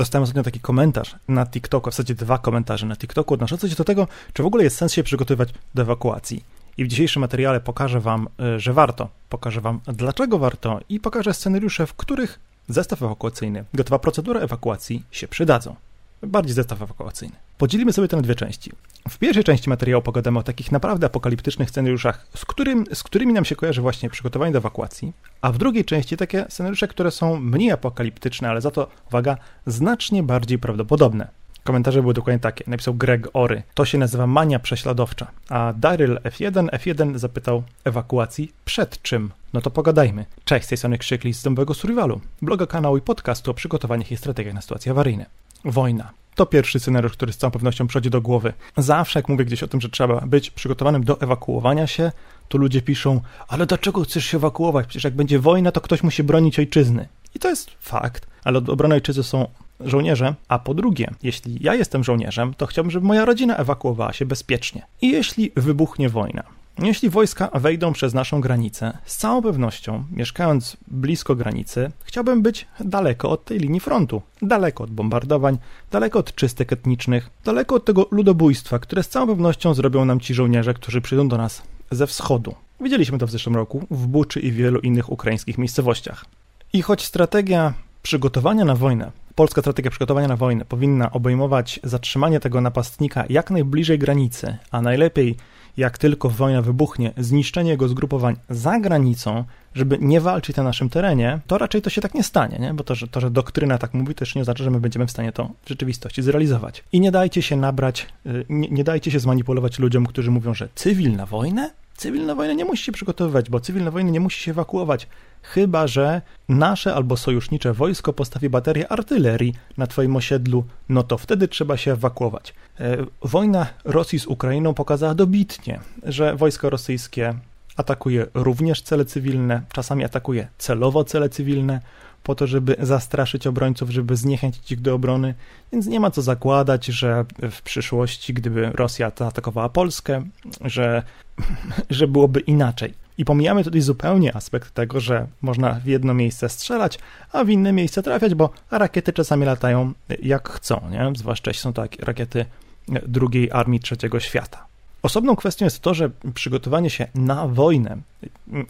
Dostałem ostatnio taki komentarz na TikToku, w zasadzie dwa komentarze na TikToku odnoszące się do tego, czy w ogóle jest sens się przygotowywać do ewakuacji. I w dzisiejszym materiale pokażę Wam, y, że warto. Pokażę Wam, dlaczego warto i pokażę scenariusze, w których zestaw ewakuacyjny, gotowa procedura ewakuacji się przydadzą. Bardziej zestaw ewakuacyjny. Podzielimy sobie to na dwie części. W pierwszej części materiału pogadamy o takich naprawdę apokaliptycznych scenariuszach, z, którym, z którymi nam się kojarzy właśnie przygotowanie do ewakuacji, a w drugiej części takie scenariusze, które są mniej apokaliptyczne, ale za to, uwaga, znacznie bardziej prawdopodobne. Komentarze były dokładnie takie. Napisał Greg Ory. To się nazywa mania prześladowcza. A Daryl F1, F1 zapytał ewakuacji przed czym? No to pogadajmy. Cześć, z tej strony Krzykli z Dąbowego Survivalu, bloga, kanału i podcastu o przygotowaniach i strategiach na sytuacje awaryjne. Wojna. To pierwszy scenariusz, który z całą pewnością przychodzi do głowy. Zawsze jak mówię gdzieś o tym, że trzeba być przygotowanym do ewakuowania się, to ludzie piszą, ale dlaczego chcesz się ewakuować? Przecież jak będzie wojna, to ktoś musi bronić ojczyzny. I to jest fakt, ale od obrony ojczyzny są żołnierze, a po drugie, jeśli ja jestem żołnierzem, to chciałbym, żeby moja rodzina ewakuowała się bezpiecznie. I jeśli wybuchnie wojna, jeśli wojska wejdą przez naszą granicę, z całą pewnością, mieszkając blisko granicy, chciałbym być daleko od tej linii frontu, daleko od bombardowań, daleko od czystek etnicznych, daleko od tego ludobójstwa, które z całą pewnością zrobią nam ci żołnierze, którzy przyjdą do nas ze wschodu. Widzieliśmy to w zeszłym roku w Buczy i wielu innych ukraińskich miejscowościach. I choć strategia przygotowania na wojnę, polska strategia przygotowania na wojnę powinna obejmować zatrzymanie tego napastnika jak najbliżej granicy, a najlepiej jak tylko wojna wybuchnie, zniszczenie jego zgrupowań za granicą, żeby nie walczyć na naszym terenie, to raczej to się tak nie stanie, nie? bo to że, to, że doktryna tak mówi, też nie oznacza, że my będziemy w stanie to w rzeczywistości zrealizować. I nie dajcie się nabrać, y, nie, nie dajcie się zmanipulować ludziom, którzy mówią, że cywilna wojnę? Cywilna wojna nie musi się przygotowywać, bo cywilna wojna nie musi się ewakuować, chyba że nasze albo sojusznicze wojsko postawi baterię artylerii na twoim osiedlu, no to wtedy trzeba się ewakuować. E, wojna Rosji z Ukrainą pokazała dobitnie, że wojsko rosyjskie atakuje również cele cywilne, czasami atakuje celowo cele cywilne, po to, żeby zastraszyć obrońców, żeby zniechęcić ich do obrony, więc nie ma co zakładać, że w przyszłości, gdyby Rosja zaatakowała Polskę, że, że byłoby inaczej. I pomijamy tutaj zupełnie aspekt tego, że można w jedno miejsce strzelać, a w inne miejsce trafiać, bo rakiety czasami latają jak chcą, nie? Zwłaszcza jeśli są to rakiety drugiej armii trzeciego świata. Osobną kwestią jest to, że przygotowanie się na wojnę,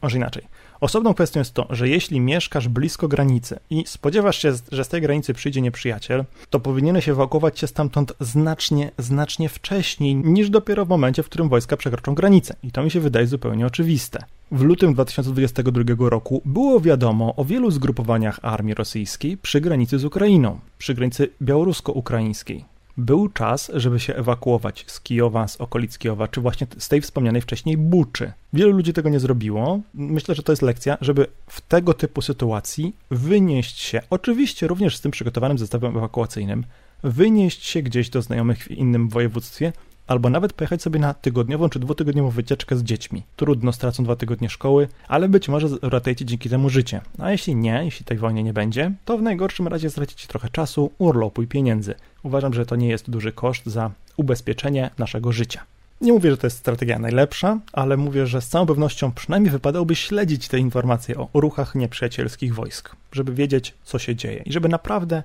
może inaczej, Osobną kwestią jest to, że jeśli mieszkasz blisko granicy i spodziewasz się, że z tej granicy przyjdzie nieprzyjaciel, to powinieneś ewakuować się stamtąd znacznie, znacznie wcześniej niż dopiero w momencie, w którym wojska przekroczą granicę. I to mi się wydaje zupełnie oczywiste. W lutym 2022 roku było wiadomo o wielu zgrupowaniach armii rosyjskiej przy granicy z Ukrainą, przy granicy białorusko-ukraińskiej był czas, żeby się ewakuować z Kijowa, z okolic Kijowa, czy właśnie z tej wspomnianej wcześniej Buczy. Wielu ludzi tego nie zrobiło. Myślę, że to jest lekcja, żeby w tego typu sytuacji wynieść się, oczywiście również z tym przygotowanym zestawem ewakuacyjnym, wynieść się gdzieś do znajomych w innym województwie, albo nawet pojechać sobie na tygodniową czy dwutygodniową wycieczkę z dziećmi. Trudno, stracą dwa tygodnie szkoły, ale być może uratujecie dzięki temu życie. A jeśli nie, jeśli tej wojny nie będzie, to w najgorszym razie stracicie trochę czasu, urlopu i pieniędzy. Uważam, że to nie jest duży koszt za ubezpieczenie naszego życia. Nie mówię, że to jest strategia najlepsza, ale mówię, że z całą pewnością przynajmniej wypadałoby śledzić te informacje o ruchach nieprzyjacielskich wojsk, żeby wiedzieć, co się dzieje i żeby naprawdę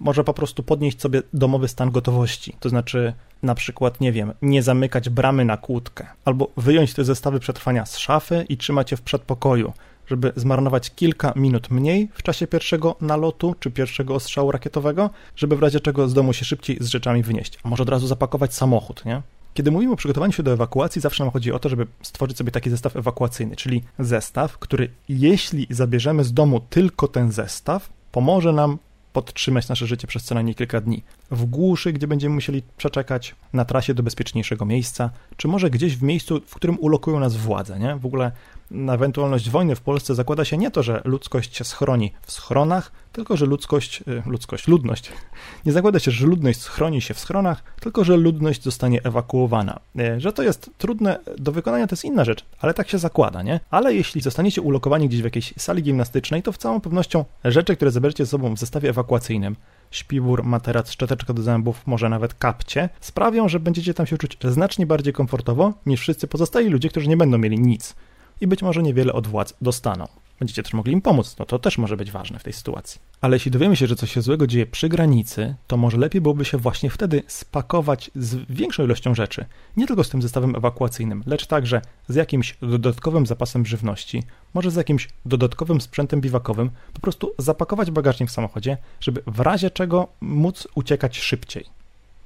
może po prostu podnieść sobie domowy stan gotowości. To znaczy, na przykład, nie wiem, nie zamykać bramy na kłódkę, albo wyjąć te zestawy przetrwania z szafy i trzymać je w przedpokoju, żeby zmarnować kilka minut mniej w czasie pierwszego nalotu czy pierwszego ostrzału rakietowego, żeby w razie czego z domu się szybciej z rzeczami wynieść. A może od razu zapakować samochód, nie? Kiedy mówimy o przygotowaniu się do ewakuacji, zawsze nam chodzi o to, żeby stworzyć sobie taki zestaw ewakuacyjny, czyli zestaw, który jeśli zabierzemy z domu tylko ten zestaw, pomoże nam podtrzymać nasze życie przez co najmniej kilka dni. W głuszy, gdzie będziemy musieli przeczekać na trasie do bezpieczniejszego miejsca, czy może gdzieś w miejscu, w którym ulokują nas władze, nie? W ogóle na ewentualność wojny w Polsce zakłada się nie to, że ludzkość się schroni w schronach, tylko że ludzkość, y, ludzkość, ludność, nie zakłada się, że ludność schroni się w schronach, tylko że ludność zostanie ewakuowana. Y, że to jest trudne do wykonania, to jest inna rzecz, ale tak się zakłada, nie? Ale jeśli zostaniecie ulokowani gdzieś w jakiejś sali gimnastycznej, to w całą pewnością rzeczy, które zabierzecie ze sobą w zestawie ewakuacyjnym, śpiwór, materac, szczoteczka do zębów, może nawet kapcie, sprawią, że będziecie tam się czuć znacznie bardziej komfortowo niż wszyscy pozostali ludzie, którzy nie będą mieli nic i być może niewiele od władz dostaną. Będziecie też mogli im pomóc, no to też może być ważne w tej sytuacji. Ale jeśli dowiemy się, że coś się złego dzieje przy granicy, to może lepiej byłoby się właśnie wtedy spakować z większą ilością rzeczy. Nie tylko z tym zestawem ewakuacyjnym, lecz także z jakimś dodatkowym zapasem żywności, może z jakimś dodatkowym sprzętem biwakowym, po prostu zapakować bagażnik w samochodzie, żeby w razie czego móc uciekać szybciej.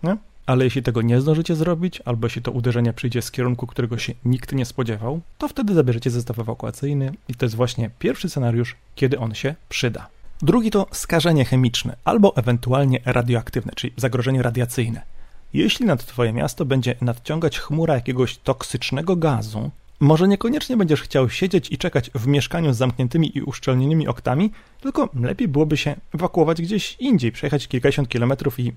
Nie? Ale jeśli tego nie zdążycie zrobić, albo jeśli to uderzenie przyjdzie z kierunku, którego się nikt nie spodziewał, to wtedy zabierzecie zestaw ewakuacyjny i to jest właśnie pierwszy scenariusz, kiedy on się przyda. Drugi to skażenie chemiczne albo ewentualnie radioaktywne, czyli zagrożenie radiacyjne. Jeśli nad Twoje miasto będzie nadciągać chmura jakiegoś toksycznego gazu, może niekoniecznie będziesz chciał siedzieć i czekać w mieszkaniu z zamkniętymi i uszczelnionymi oktami, tylko lepiej byłoby się ewakuować gdzieś indziej, przejechać kilkadziesiąt kilometrów i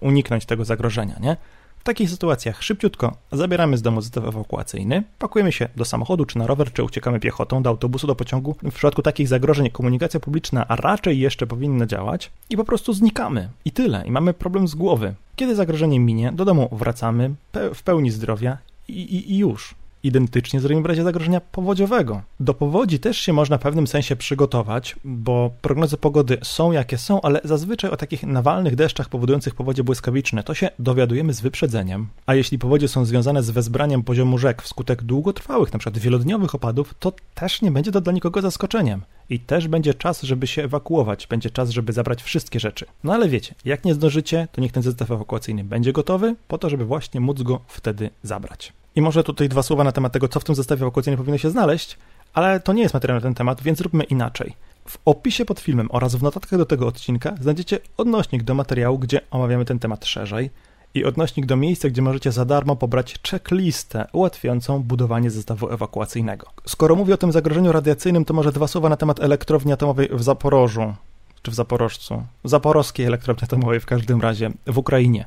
uniknąć tego zagrożenia, nie? W takich sytuacjach szybciutko zabieramy z domu zestaw ewakuacyjny, pakujemy się do samochodu czy na rower, czy uciekamy piechotą do autobusu, do pociągu. W przypadku takich zagrożeń komunikacja publiczna raczej jeszcze powinna działać i po prostu znikamy. I tyle. I mamy problem z głowy. Kiedy zagrożenie minie, do domu wracamy w pełni zdrowia i, i, i już identycznie zrobimy w razie zagrożenia powodziowego. Do powodzi też się można w pewnym sensie przygotować, bo prognozy pogody są jakie są, ale zazwyczaj o takich nawalnych deszczach powodujących powodzie błyskawiczne to się dowiadujemy z wyprzedzeniem. A jeśli powodzie są związane z wezbraniem poziomu rzek wskutek długotrwałych, np. wielodniowych opadów, to też nie będzie to dla nikogo zaskoczeniem. I też będzie czas, żeby się ewakuować, będzie czas, żeby zabrać wszystkie rzeczy. No ale wiecie, jak nie zdążycie, to niech ten zestaw ewakuacyjny będzie gotowy, po to, żeby właśnie móc go wtedy zabrać. I może tutaj dwa słowa na temat tego, co w tym zestawie ewakuacyjnym powinno się znaleźć, ale to nie jest materiał na ten temat, więc zróbmy inaczej. W opisie pod filmem oraz w notatkach do tego odcinka znajdziecie odnośnik do materiału, gdzie omawiamy ten temat szerzej i odnośnik do miejsca, gdzie możecie za darmo pobrać checklistę ułatwiającą budowanie zestawu ewakuacyjnego. Skoro mówię o tym zagrożeniu radiacyjnym, to może dwa słowa na temat elektrowni atomowej w Zaporożu, czy w Zaporożcu, zaporowskiej elektrowni atomowej w każdym razie, w Ukrainie.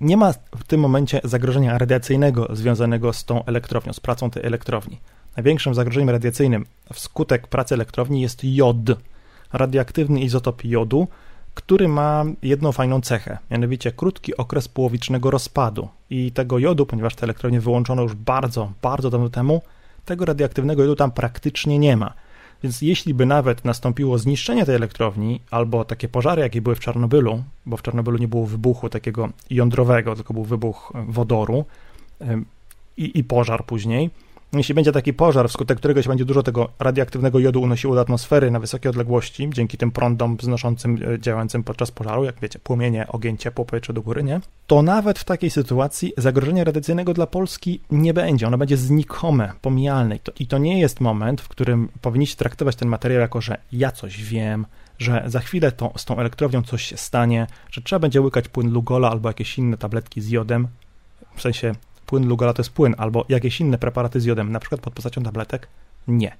Nie ma w tym momencie zagrożenia radiacyjnego związanego z tą elektrownią, z pracą tej elektrowni. Największym zagrożeniem radiacyjnym wskutek pracy elektrowni jest jod, radioaktywny izotop jodu, który ma jedną fajną cechę, mianowicie krótki okres połowicznego rozpadu. I tego jodu, ponieważ te elektrownie wyłączono już bardzo, bardzo dawno temu, tego radioaktywnego jodu tam praktycznie nie ma. Więc jeśli by nawet nastąpiło zniszczenie tej elektrowni, albo takie pożary, jakie były w Czarnobylu, bo w Czarnobylu nie było wybuchu takiego jądrowego, tylko był wybuch wodoru i, i pożar później, jeśli będzie taki pożar, wskutek którego się będzie dużo tego radioaktywnego jodu unosiło do atmosfery na wysokie odległości, dzięki tym prądom wznoszącym, e, działającym podczas pożaru, jak wiecie, płomienie, ogień, ciepło, powietrze do góry, nie? To nawet w takiej sytuacji zagrożenia radiacyjnego dla Polski nie będzie. Ono będzie znikome, pomijalne. I to, I to nie jest moment, w którym powinniście traktować ten materiał jako, że ja coś wiem, że za chwilę to, z tą elektrownią coś się stanie, że trzeba będzie łykać płyn Lugola albo jakieś inne tabletki z jodem, w sensie płyn Lugala to jest płyn, albo jakieś inne preparaty z jodem, na przykład pod postacią tabletek? Nie.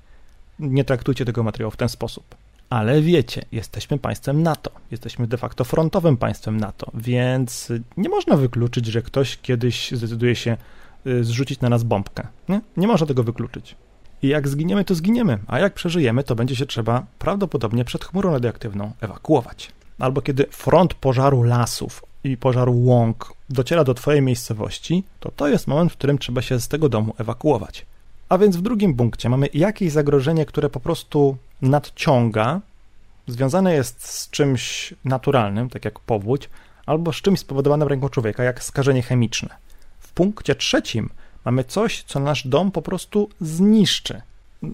Nie traktujcie tego materiału w ten sposób. Ale wiecie, jesteśmy państwem NATO, jesteśmy de facto frontowym państwem NATO, więc nie można wykluczyć, że ktoś kiedyś zdecyduje się y, zrzucić na nas bombkę. Nie, nie można tego wykluczyć. I jak zginiemy, to zginiemy, a jak przeżyjemy, to będzie się trzeba prawdopodobnie przed chmurą radioaktywną ewakuować. Albo kiedy front pożaru lasów i pożaru łąk dociera do Twojej miejscowości, to to jest moment, w którym trzeba się z tego domu ewakuować. A więc w drugim punkcie mamy jakieś zagrożenie, które po prostu nadciąga, związane jest z czymś naturalnym, tak jak powódź, albo z czymś spowodowanym ręką człowieka, jak skażenie chemiczne. W punkcie trzecim mamy coś, co nasz dom po prostu zniszczy.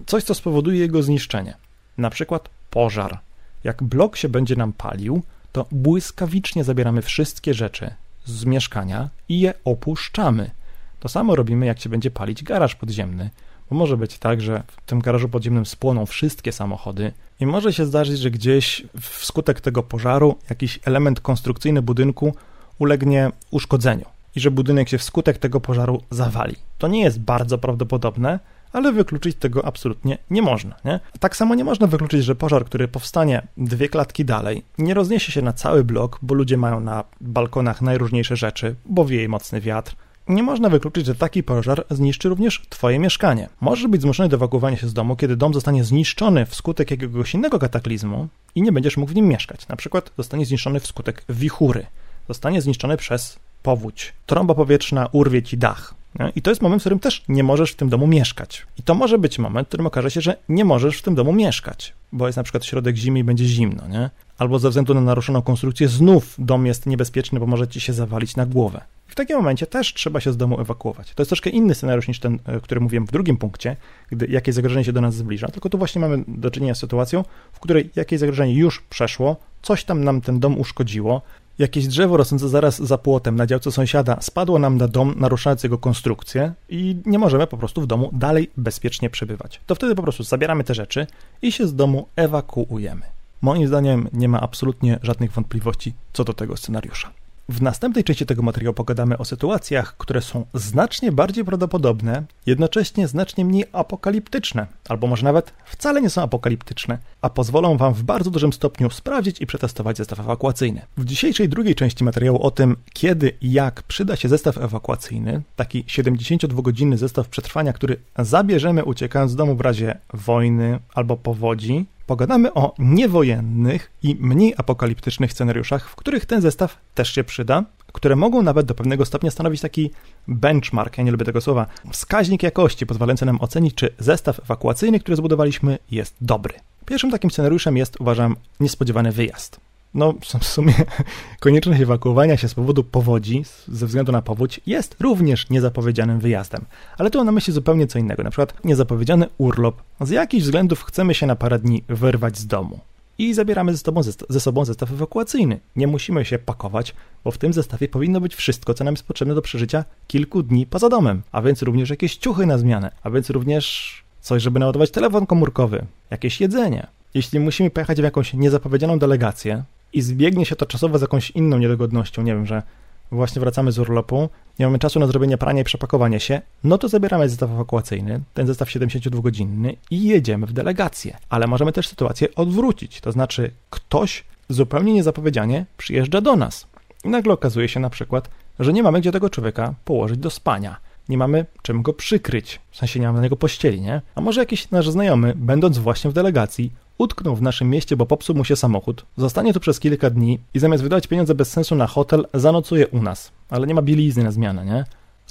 Coś, co spowoduje jego zniszczenie. Na przykład pożar. Jak blok się będzie nam palił, to błyskawicznie zabieramy wszystkie rzeczy z mieszkania i je opuszczamy. To samo robimy, jak się będzie palić garaż podziemny, bo może być tak, że w tym garażu podziemnym spłoną wszystkie samochody i może się zdarzyć, że gdzieś wskutek tego pożaru jakiś element konstrukcyjny budynku ulegnie uszkodzeniu i że budynek się wskutek tego pożaru zawali. To nie jest bardzo prawdopodobne, ale wykluczyć tego absolutnie nie można. Nie? Tak samo nie można wykluczyć, że pożar, który powstanie dwie klatki dalej, nie rozniesie się na cały blok, bo ludzie mają na balkonach najróżniejsze rzeczy, bo wieje mocny wiatr. Nie można wykluczyć, że taki pożar zniszczy również Twoje mieszkanie. Możesz być zmuszony do ewakuowania się z domu, kiedy dom zostanie zniszczony wskutek jakiegoś innego kataklizmu i nie będziesz mógł w nim mieszkać. Na przykład zostanie zniszczony wskutek wichury, zostanie zniszczony przez powódź, trąba powietrzna urwie ci dach? I to jest moment, w którym też nie możesz w tym domu mieszkać. I to może być moment, w którym okaże się, że nie możesz w tym domu mieszkać, bo jest na przykład środek zimy i będzie zimno, nie? Albo ze względu na naruszoną konstrukcję znów dom jest niebezpieczny, bo może ci się zawalić na głowę. W takim momencie też trzeba się z domu ewakuować. To jest troszkę inny scenariusz niż ten, e, który mówiłem w drugim punkcie, gdy jakieś zagrożenie się do nas zbliża. Tylko tu właśnie mamy do czynienia z sytuacją, w której jakieś zagrożenie już przeszło, coś tam nam ten dom uszkodziło, Jakieś drzewo rosnące zaraz za płotem na działce sąsiada spadło nam na dom, naruszając jego konstrukcję i nie możemy po prostu w domu dalej bezpiecznie przebywać. To wtedy po prostu zabieramy te rzeczy i się z domu ewakuujemy. Moim zdaniem nie ma absolutnie żadnych wątpliwości co do tego scenariusza. W następnej części tego materiału pogadamy o sytuacjach, które są znacznie bardziej prawdopodobne, jednocześnie znacznie mniej apokaliptyczne, albo może nawet wcale nie są apokaliptyczne, a pozwolą Wam w bardzo dużym stopniu sprawdzić i przetestować zestaw ewakuacyjny. W dzisiejszej drugiej części materiału o tym, kiedy i jak przyda się zestaw ewakuacyjny, taki 72-godzinny zestaw przetrwania, który zabierzemy uciekając z domu w razie wojny albo powodzi, pogadamy o niewojennych i mniej apokaliptycznych scenariuszach, w których ten zestaw też się przyda, które mogą nawet do pewnego stopnia stanowić taki benchmark, ja nie lubię tego słowa, wskaźnik jakości pozwalający nam ocenić, czy zestaw ewakuacyjny, który zbudowaliśmy, jest dobry. Pierwszym takim scenariuszem jest, uważam, niespodziewany wyjazd no w sumie konieczność ewakuowania się z powodu powodzi, ze względu na powódź, jest również niezapowiedzianym wyjazdem. Ale tu mam na myśli zupełnie co innego, na przykład niezapowiedziany urlop. Z jakichś względów chcemy się na parę dni wyrwać z domu. I zabieramy ze, sobą, ze sobą zestaw ewakuacyjny. Nie musimy się pakować, bo w tym zestawie powinno być wszystko, co nam jest potrzebne do przeżycia kilku dni poza domem. A więc również jakieś ciuchy na zmianę, a więc również coś, żeby naładować telefon komórkowy, jakieś jedzenie. Jeśli musimy pojechać w jakąś niezapowiedzianą delegację, i zbiegnie się to czasowo z jakąś inną niedogodnością, nie wiem, że właśnie wracamy z urlopu, nie mamy czasu na zrobienie prania i przepakowanie się, no to zabieramy zestaw ewakuacyjny, ten zestaw 72-godzinny i jedziemy w delegację. Ale możemy też sytuację odwrócić, to znaczy ktoś zupełnie niezapowiedzianie przyjeżdża do nas. I nagle okazuje się na przykład, że nie mamy gdzie tego człowieka położyć do spania. Nie mamy czym go przykryć, w sensie nie mamy na niego pościeli, nie? A może jakiś nasz znajomy, będąc właśnie w delegacji, utknął w naszym mieście, bo popsuł mu się samochód, zostanie tu przez kilka dni i zamiast wydawać pieniądze bez sensu na hotel, zanocuje u nas. Ale nie ma bielizny na zmianę, nie?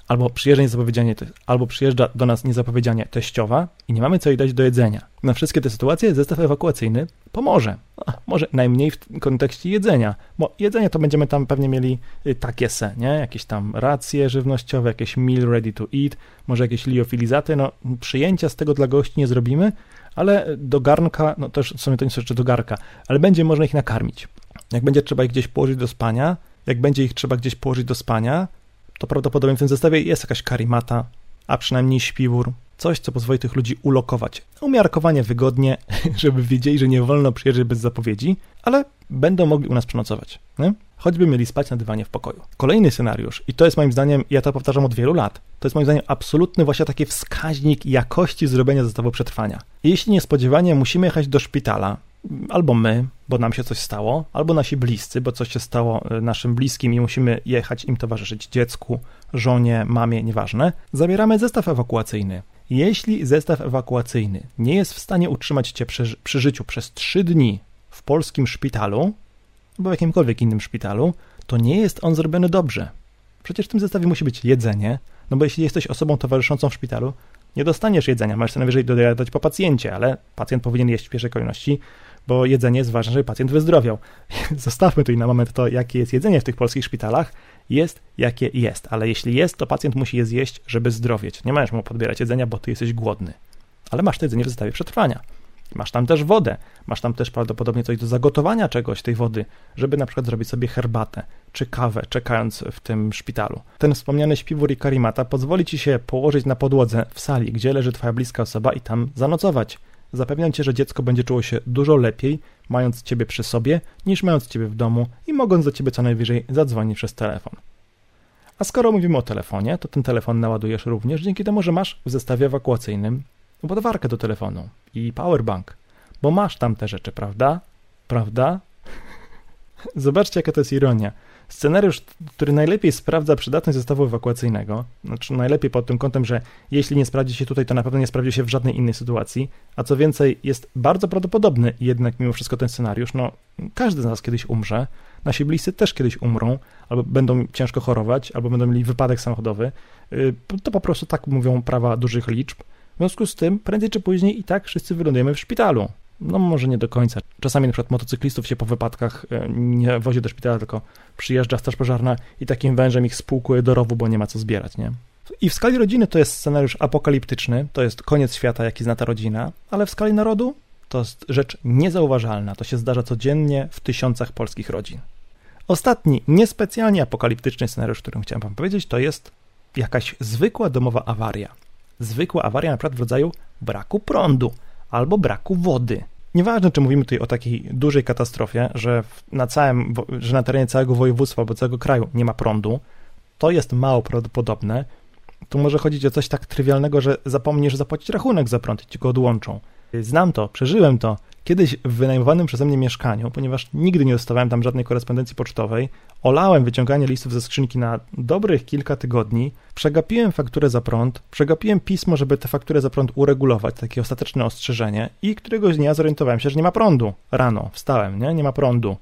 Albo przyjeżdża niezapowiedzianie, albo przyjeżdża do nas niezapowiedzianie teściowa i nie mamy co jej dać do jedzenia. Na wszystkie te sytuacje zestaw ewakuacyjny pomoże. może najmniej w kontekście jedzenia, bo jedzenie to będziemy tam pewnie mieli y, takie se, nie? Jakieś tam racje żywnościowe, jakieś meal ready to eat, może jakieś liofilizaty, no przyjęcia z tego dla gości nie zrobimy, ale do garnka, no też w sumie to nie są jeszcze do garka, ale będzie można ich nakarmić. Jak będzie trzeba ich gdzieś położyć do spania, jak będzie ich trzeba gdzieś położyć do spania, to prawdopodobnie w tym zestawie jest jakaś karimata, a przynajmniej śpiwór, coś, co pozwoli tych ludzi ulokować. Umiarkowanie wygodnie, żeby wiedzieli, że nie wolno przyjeżdżać bez zapowiedzi, ale będą mogli u nas przenocować. Nie? choćby mieli spać na dywanie w pokoju. Kolejny scenariusz, i to jest moim zdaniem, ja to powtarzam od wielu lat, to jest moim zdaniem absolutny właśnie taki wskaźnik jakości zrobienia zestawu przetrwania. Jeśli niespodziewanie musimy jechać do szpitala, albo my, bo nam się coś stało, albo nasi bliscy, bo coś się stało e, naszym bliskim i musimy jechać im towarzyszyć dziecku, żonie, mamie, nieważne, zabieramy zestaw ewakuacyjny. Jeśli zestaw ewakuacyjny nie jest w stanie utrzymać cię przy, przy życiu przez 3 dni w polskim szpitalu, albo w jakimkolwiek innym szpitalu, to nie jest on zrobiony dobrze. Przecież w tym zestawie musi być jedzenie, no bo jeśli jesteś osobą towarzyszącą w szpitalu, nie dostaniesz jedzenia, możesz co najwyżej dodać po pacjencie, ale pacjent powinien jeść w pierwszej kolejności, bo jedzenie jest ważne, żeby pacjent wyzdrowiał. Zostawmy tu na moment to, jakie jest jedzenie w tych polskich szpitalach. Jest, jakie jest, ale jeśli jest, to pacjent musi je zjeść, żeby zdrowieć. Nie możesz mu podbierać jedzenia, bo ty jesteś głodny. Ale masz to jedzenie w zestawie przetrwania. Masz tam też wodę, masz tam też prawdopodobnie coś do zagotowania czegoś, tej wody, żeby na przykład zrobić sobie herbatę czy kawę, czekając w tym szpitalu. Ten wspomniany śpiwór i karimata pozwoli ci się położyć na podłodze w sali, gdzie leży twoja bliska osoba i tam zanocować. Zapewniam cię, że dziecko będzie czuło się dużo lepiej, mając ciebie przy sobie, niż mając ciebie w domu i mogąc do ciebie co najwyżej zadzwonić przez telefon. A skoro mówimy o telefonie, to ten telefon naładujesz również dzięki temu, że masz w zestawie ewakuacyjnym ładowarkę do telefonu i powerbank, bo masz tam te rzeczy, prawda? Prawda? Zobaczcie, jaka to jest ironia. Scenariusz, który najlepiej sprawdza przydatność zestawu ewakuacyjnego, znaczy najlepiej pod tym kątem, że jeśli nie sprawdzi się tutaj, to na pewno nie sprawdzi się w żadnej innej sytuacji, a co więcej, jest bardzo prawdopodobny jednak mimo wszystko ten scenariusz, no każdy z nas kiedyś umrze, nasi bliscy też kiedyś umrą, albo będą ciężko chorować, albo będą mieli wypadek samochodowy. Y, to po prostu tak mówią prawa dużych liczb. W związku z tym, prędzej czy później i tak wszyscy wylądujemy w szpitalu. No może nie do końca. Czasami na przykład motocyklistów się po wypadkach y, nie wozi do szpitala, tylko przyjeżdża straż pożarna i takim wężem ich spłukuje do rowu, bo nie ma co zbierać, nie? I w skali rodziny to jest scenariusz apokaliptyczny, to jest koniec świata, jaki zna ta rodzina, ale w skali narodu to jest rzecz niezauważalna. To się zdarza codziennie w tysiącach polskich rodzin. Ostatni, niespecjalnie apokaliptyczny scenariusz, którym chciałem Wam powiedzieć, to jest jakaś zwykła domowa awaria. Zwykła awaria na przykład w rodzaju braku prądu albo braku wody. Nieważne, czy mówimy tutaj o takiej dużej katastrofie, że na, całym, że na terenie całego województwa albo całego kraju nie ma prądu, to jest mało prawdopodobne. Tu może chodzić o coś tak trywialnego, że zapomnisz zapłacić rachunek za prąd i ci go odłączą. Znam to, przeżyłem to. Kiedyś w wynajmowanym przeze mnie mieszkaniu, ponieważ nigdy nie dostawałem tam żadnej korespondencji pocztowej, olałem wyciąganie listów ze skrzynki na dobrych kilka tygodni, przegapiłem fakturę za prąd, przegapiłem pismo, żeby tę fakturę za prąd uregulować, takie ostateczne ostrzeżenie i któregoś dnia zorientowałem się, że nie ma prądu. Rano wstałem, nie? Nie ma prądu.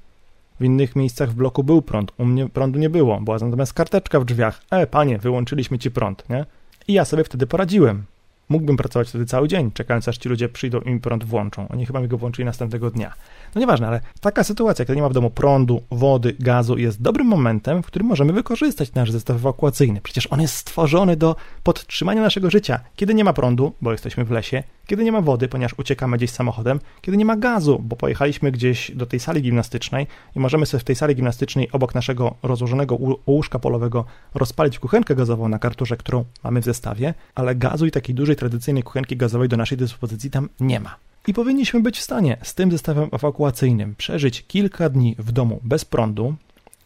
W innych miejscach w bloku był prąd, u mnie prądu nie było, była natomiast karteczka w drzwiach. E, panie, wyłączyliśmy ci prąd, nie? I ja sobie wtedy poradziłem. Mógłbym pracować wtedy cały dzień, czekając aż ci ludzie przyjdą i mi prąd włączą. Oni chyba mi go włączyli następnego dnia. No nieważne, ale taka sytuacja, kiedy nie ma w domu prądu, wody, gazu, jest dobrym momentem, w którym możemy wykorzystać nasz zestaw ewakuacyjny. Przecież on jest stworzony do podtrzymania naszego życia. Kiedy nie ma prądu, bo jesteśmy w lesie, kiedy nie ma wody, ponieważ uciekamy gdzieś samochodem, kiedy nie ma gazu, bo pojechaliśmy gdzieś do tej sali gimnastycznej i możemy sobie w tej sali gimnastycznej obok naszego rozłożonego łóżka polowego rozpalić kuchenkę gazową na karturze, którą mamy w zestawie, ale gazu i takiej dużej tradycyjnej kuchenki gazowej do naszej dyspozycji tam nie ma. I powinniśmy być w stanie z tym zestawem ewakuacyjnym przeżyć kilka dni w domu bez prądu,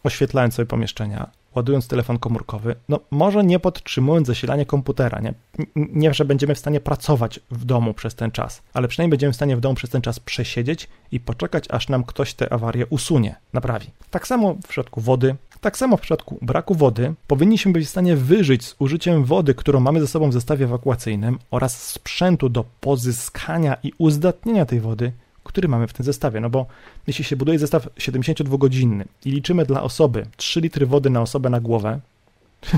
oświetlając sobie pomieszczenia, ładując telefon komórkowy, no może nie podtrzymując zasilania komputera, nie? nie, że będziemy w stanie pracować w domu przez ten czas, ale przynajmniej będziemy w stanie w domu przez ten czas przesiedzieć i poczekać, aż nam ktoś tę awarię usunie, naprawi. Tak samo w przypadku wody, tak samo w przypadku braku wody powinniśmy być w stanie wyżyć z użyciem wody, którą mamy ze sobą w zestawie ewakuacyjnym oraz sprzętu do pozyskania i uzdatnienia tej wody, który mamy w tym zestawie. No bo jeśli się buduje zestaw 72-godzinny i liczymy dla osoby 3 litry wody na osobę na głowę,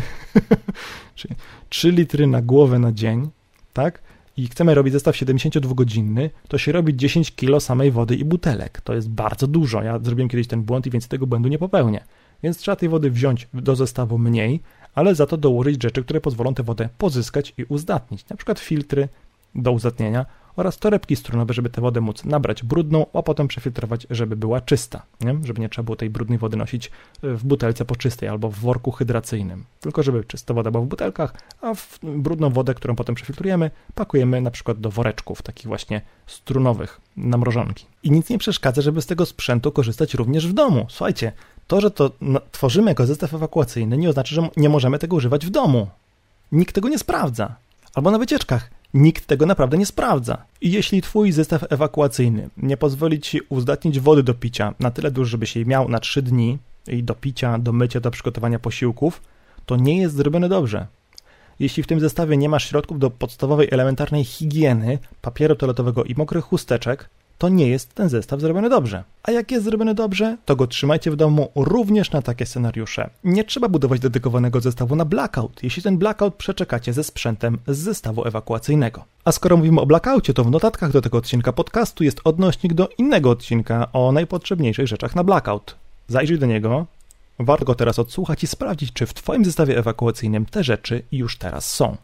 czyli 3 litry na głowę na dzień, tak? I chcemy robić zestaw 72-godzinny, to się robi 10 kilo samej wody i butelek. To jest bardzo dużo. Ja zrobiłem kiedyś ten błąd i więc tego błędu nie popełnię. Więc trzeba tej wody wziąć do zestawu mniej, ale za to dołożyć rzeczy, które pozwolą tę wodę pozyskać i uzdatnić. Na przykład filtry do uzdatnienia oraz torebki strunowe, żeby tę wodę móc nabrać brudną, a potem przefiltrować, żeby była czysta, nie? żeby nie trzeba było tej brudnej wody nosić w butelce poczystej albo w worku hydracyjnym, tylko żeby czysta woda była w butelkach, a w brudną wodę, którą potem przefiltrujemy, pakujemy na przykład do woreczków, takich właśnie strunowych, na mrożonki. I nic nie przeszkadza, żeby z tego sprzętu korzystać również w domu. Słuchajcie, to, że to tworzymy jako zestaw ewakuacyjny, nie oznacza, że nie możemy tego używać w domu. Nikt tego nie sprawdza. Albo na wycieczkach. Nikt tego naprawdę nie sprawdza. I jeśli twój zestaw ewakuacyjny nie pozwoli ci uzdatnić wody do picia na tyle dużo, żebyś jej miał na 3 dni i do picia, do mycia, do przygotowania posiłków, to nie jest zrobione dobrze. Jeśli w tym zestawie nie masz środków do podstawowej elementarnej higieny, papieru toaletowego i mokrych chusteczek, to nie jest ten zestaw zrobiony dobrze. A jak jest zrobiony dobrze, to go trzymajcie w domu również na takie scenariusze. Nie trzeba budować dedykowanego zestawu na blackout, jeśli ten blackout przeczekacie ze sprzętem z zestawu ewakuacyjnego. A skoro mówimy o blackoutie, to w notatkach do tego odcinka podcastu jest odnośnik do innego odcinka o najpotrzebniejszych rzeczach na blackout. Zajrzyj do niego, warto go teraz odsłuchać i sprawdzić, czy w Twoim zestawie ewakuacyjnym te rzeczy już teraz są.